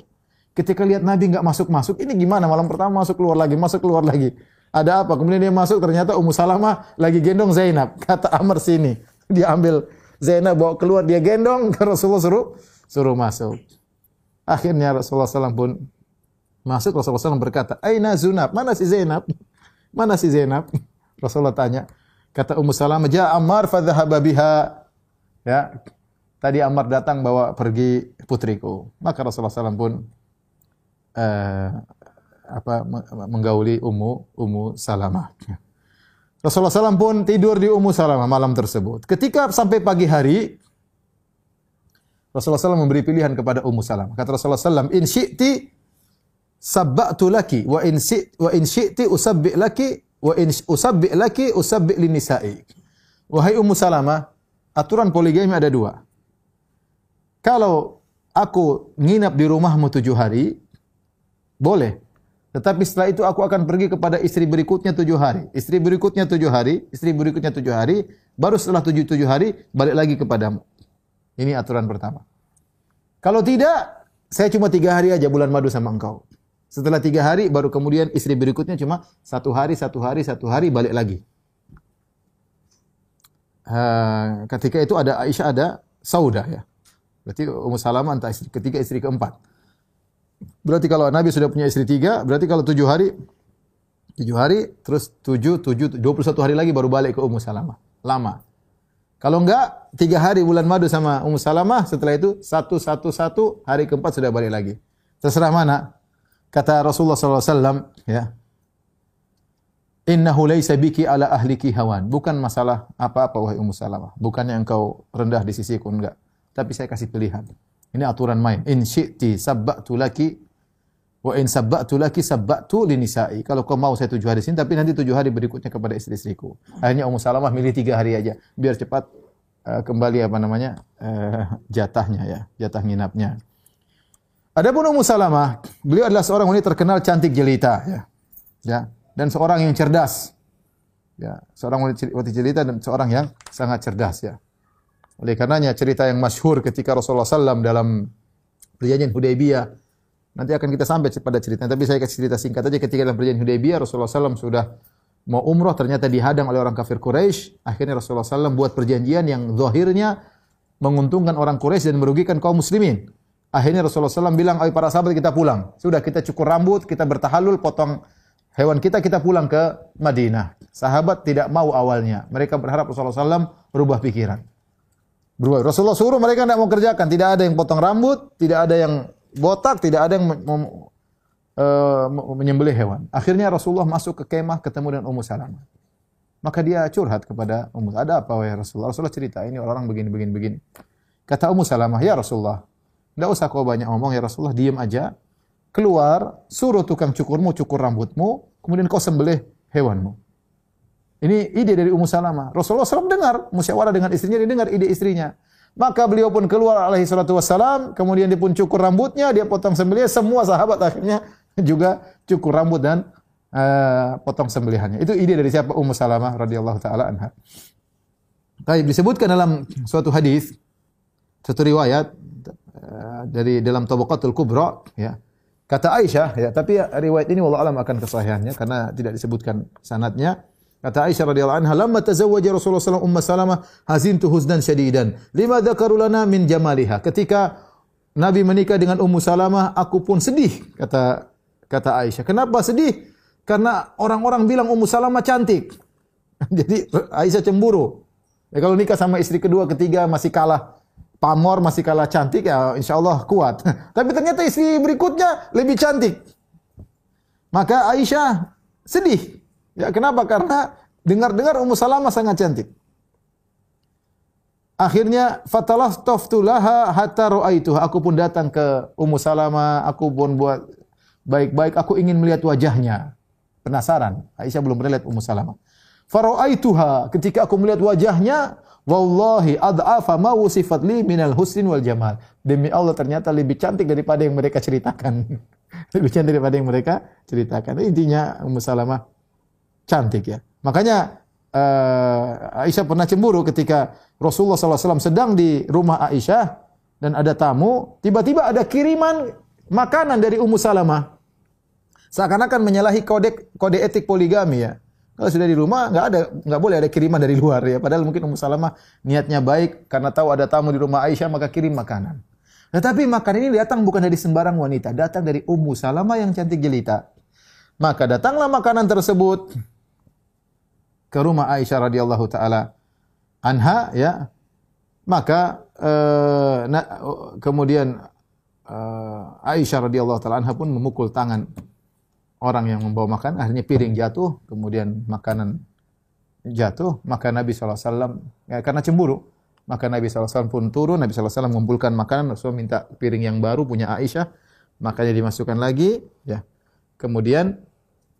Ketika lihat Nabi nggak masuk-masuk, ini gimana? Malam pertama masuk keluar lagi, masuk keluar lagi. Ada apa? Kemudian dia masuk, ternyata Ummu Salamah lagi gendong Zainab. Kata Amr sini, dia ambil Zainab bawa keluar, dia gendong ke Rasulullah suruh suruh masuk. Akhirnya Rasulullah SAW pun masuk. Rasulullah SAW berkata, Aina Zunab, mana si Zainab? Mana si Zainab? Rasulullah tanya. Kata Ummu Salamah, Ja Ammar fadhahaba biha. Ya, tadi Ammar datang bawa pergi putriku. Maka Rasulullah SAW pun uh, apa menggauli Ummu Ummu Salamah. Rasulullah SAW pun tidur di Ummu Salamah malam tersebut. Ketika sampai pagi hari, Rasulullah SAW memberi pilihan kepada Ummu Salamah. Kata Rasulullah SAW, in syi'ti sabba'tu laki, wa in wa in syi'ti usabbi' laki, wa in usabbi' laki, usabbi' linisa'i. Wahai Ummu Salamah, aturan poligami ada dua. Kalau aku nginap di rumahmu tujuh hari, boleh. Tetapi setelah itu aku akan pergi kepada istri berikutnya tujuh hari. Istri berikutnya tujuh hari, istri berikutnya tujuh hari, baru setelah tujuh tujuh hari balik lagi kepadamu. Ini aturan pertama. Kalau tidak, saya cuma tiga hari aja bulan madu sama engkau. Setelah tiga hari, baru kemudian istri berikutnya cuma satu hari, satu hari, satu hari, balik lagi. Uh, ketika itu ada Aisyah, ada Saudah ya. Berarti Ummu Salamah entah istri ketiga, istri keempat. Berarti kalau Nabi sudah punya istri tiga, berarti kalau tujuh hari, tujuh hari, terus tujuh, tujuh, dua puluh satu hari lagi baru balik ke Ummu Salamah. Lama. Kalau enggak, tiga hari bulan madu sama Ummu Salamah, setelah itu satu, satu, satu, hari keempat sudah balik lagi. Terserah mana. Kata Rasulullah SAW, ya, Innahu laysa biki ala ahliki hawan. Bukan masalah apa-apa wahai Ummu Salamah. Bukannya engkau rendah di sisiku enggak. Tapi saya kasih pilihan. Ini aturan main. In syi'ti sabba'tu laki wa in sabba'tu laki sabba'tu linisa'i. Kalau kau mau saya tujuh hari sini, tapi nanti tujuh hari berikutnya kepada istri-istriku. Akhirnya Ummu Salamah milih tiga hari aja. Biar cepat uh, kembali apa namanya uh, jatahnya ya, jatah nginapnya. Adapun Ummu Salamah, beliau adalah seorang wanita terkenal cantik jelita ya. Ya, dan seorang yang cerdas. Ya, seorang wanita jelita dan seorang yang sangat cerdas ya. Oleh karenanya cerita yang masyhur ketika Rasulullah SAW dalam perjanjian Hudaybiyah nanti akan kita sampai pada ceritanya tapi saya kasih cerita singkat aja ketika dalam perjanjian Hudaybiyah Rasulullah SAW sudah mau umroh ternyata dihadang oleh orang kafir Quraisy akhirnya Rasulullah SAW buat perjanjian yang zahirnya menguntungkan orang Quraisy dan merugikan kaum muslimin akhirnya Rasulullah SAW bilang ayo para sahabat kita pulang sudah kita cukur rambut kita bertahalul potong hewan kita kita pulang ke Madinah sahabat tidak mau awalnya mereka berharap Rasulullah SAW berubah pikiran berubah. Rasulullah suruh mereka tidak mau kerjakan. Tidak ada yang potong rambut, tidak ada yang botak, tidak ada yang uh, menyembelih hewan. Akhirnya Rasulullah masuk ke kemah ketemu dengan Ummu Salamah. Maka dia curhat kepada Ummu, ada apa wahai Rasulullah? Rasulullah cerita, ini orang begini, begini, begini. Kata Ummu Salamah, ya Rasulullah, tidak usah kau banyak ngomong ya Rasulullah, diam aja. Keluar, suruh tukang cukurmu cukur rambutmu, kemudian kau sembelih hewanmu. Ini ide dari Ummu Salamah. Rasulullah SAW dengar, musyawarah dengan istrinya, dia dengar ide istrinya. Maka beliau pun keluar alaihi salatu wassalam, kemudian dia pun cukur rambutnya, dia potong sembelih, semua sahabat akhirnya juga cukur rambut dan uh, potong sembelihannya. Itu ide dari siapa? Ummu Salamah radhiyallahu taala anha. Baik, disebutkan dalam suatu hadis, satu riwayat dari dalam Tabaqatul Kubra, ya. Kata Aisyah, ya, tapi riwayat ini wallahu alam akan kesahihannya karena tidak disebutkan sanatnya. Kata Aisyah radhiyallahu anha, "Lamma tazawwaja Rasulullah sallallahu alaihi wasallam Ummu hazintu huznan syadidan. Lima dzakaru lana min jamaliha." Ketika Nabi menikah dengan Ummu Salamah, aku pun sedih, kata kata Aisyah. Kenapa sedih? Karena orang-orang bilang Ummu Salamah cantik. Jadi Aisyah cemburu. Ya, kalau nikah sama istri kedua, ketiga masih kalah pamor, masih kalah cantik, ya insya Allah kuat. Tapi ternyata istri berikutnya lebih cantik. Maka Aisyah sedih. Ya kenapa? Karena dengar-dengar Ummu Salamah sangat cantik. Akhirnya fatalah laha hatta ra'aituha. Aku pun datang ke Ummu Salamah, aku pun buat baik-baik, aku ingin melihat wajahnya. Penasaran. Aisyah belum pernah lihat Ummu Salamah. Faraaituha ketika aku melihat wajahnya wallahi ad'afa ma wusifat li minal husn wal jamal. Demi Allah ternyata lebih cantik daripada yang mereka ceritakan. lebih cantik daripada yang mereka ceritakan. Intinya Ummu Salamah cantik ya. Makanya uh, Aisyah pernah cemburu ketika Rasulullah SAW sedang di rumah Aisyah dan ada tamu, tiba-tiba ada kiriman makanan dari Ummu Salamah. Seakan-akan menyalahi kode kode etik poligami ya. Kalau sudah di rumah nggak ada nggak boleh ada kiriman dari luar ya. Padahal mungkin Ummu Salamah niatnya baik karena tahu ada tamu di rumah Aisyah maka kirim makanan. Tetapi makanan ini datang bukan dari sembarang wanita, datang dari Ummu Salamah yang cantik jelita. Maka datanglah makanan tersebut ke rumah Aisyah radhiyallahu taala anha ya. Maka nah, kemudian uh, Aisyah radhiyallahu taala anha pun memukul tangan orang yang membawa makan, akhirnya piring jatuh, kemudian makanan jatuh, maka Nabi SAW, ya, karena cemburu, maka Nabi SAW pun turun, Nabi SAW mengumpulkan makanan, Rasul minta piring yang baru punya Aisyah, makanya dimasukkan lagi, ya. Kemudian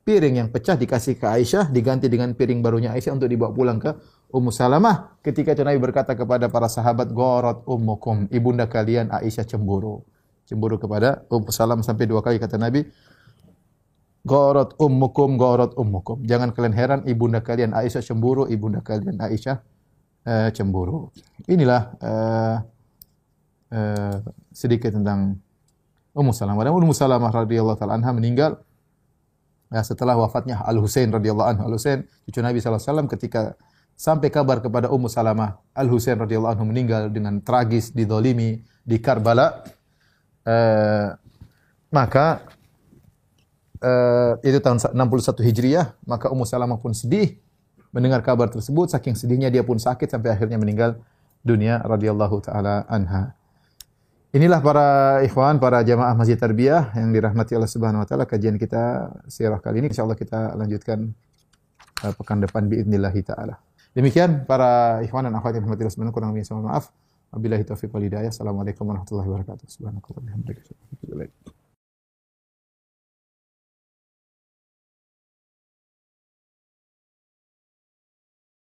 piring yang pecah dikasih ke Aisyah, diganti dengan piring barunya Aisyah untuk dibawa pulang ke Ummu Salamah. Ketika itu Nabi berkata kepada para sahabat, Gorot ummukum, ibunda kalian Aisyah cemburu. Cemburu kepada Ummu Salamah sampai dua kali kata Nabi, Gorot ummukum, gorot ummukum. Jangan kalian heran ibunda kalian Aisyah cemburu, ibunda kalian Aisyah uh, cemburu. Inilah uh, uh, sedikit tentang Ummu Salamah. Dan Ummu Salamah radhiyallahu taala anha meninggal ya, setelah wafatnya Al Husain radhiyallahu anhu. Al Husain cucu Nabi sallallahu ketika sampai kabar kepada Ummu Salamah Al Husain radhiyallahu anhu meninggal dengan tragis didolimi di Karbala. Maka uh, itu tahun 61 Hijriah, maka Ummu Salamah pun sedih mendengar kabar tersebut, saking sedihnya dia pun sakit sampai akhirnya meninggal dunia radhiyallahu taala anha. Inilah para ikhwan, para jamaah Masjid Tarbiyah yang dirahmati Allah Subhanahu wa taala kajian kita sirah kali ini insyaallah kita lanjutkan uh, pekan depan biidznillah taala. Demikian para ikhwan dan akhwat yang dirahmati Allah Subhanahu kurang lebih maaf. Wabillahi taufiq wal hidayah. Assalamualaikum warahmatullahi wabarakatuh. Subhanakallah wa bihamdika.